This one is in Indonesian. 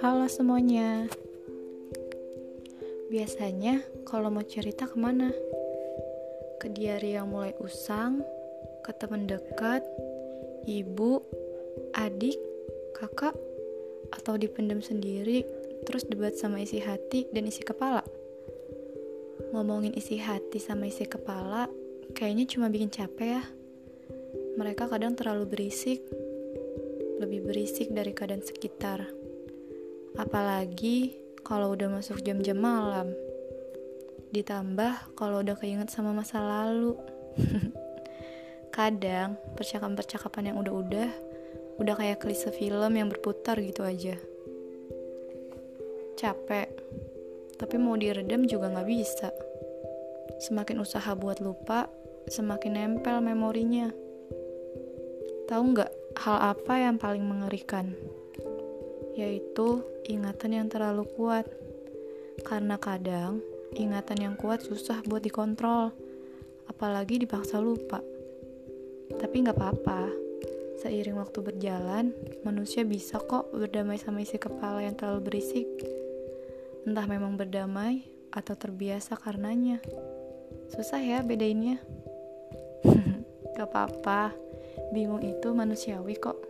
Halo semuanya. Biasanya kalau mau cerita ke mana? Ke diary yang mulai usang Ke teman dekat Ibu Adik Kakak Atau dipendam sendiri Terus debat sama isi hati dan isi kepala. Ngomongin isi hati sama isi kepala Kayaknya cuma bikin capek ya Mereka kadang terlalu berisik Lebih berisik dari keadaan sekitar Apalagi kalau udah masuk jam-jam malam. Ditambah kalau udah keinget sama masa lalu. Kadang percakapan-percakapan yang udah-udah udah kayak klise film yang berputar gitu aja. Capek, tapi mau diredam juga nggak bisa. Semakin usaha buat lupa, semakin nempel memorinya. Tahu nggak hal apa yang paling mengerikan? yaitu ingatan yang terlalu kuat. Karena kadang ingatan yang kuat susah buat dikontrol, apalagi dipaksa lupa. Tapi nggak apa-apa, seiring waktu berjalan, manusia bisa kok berdamai sama isi kepala yang terlalu berisik. Entah memang berdamai atau terbiasa karenanya. Susah ya bedainnya. gak apa-apa, Bingung itu manusiawi kok.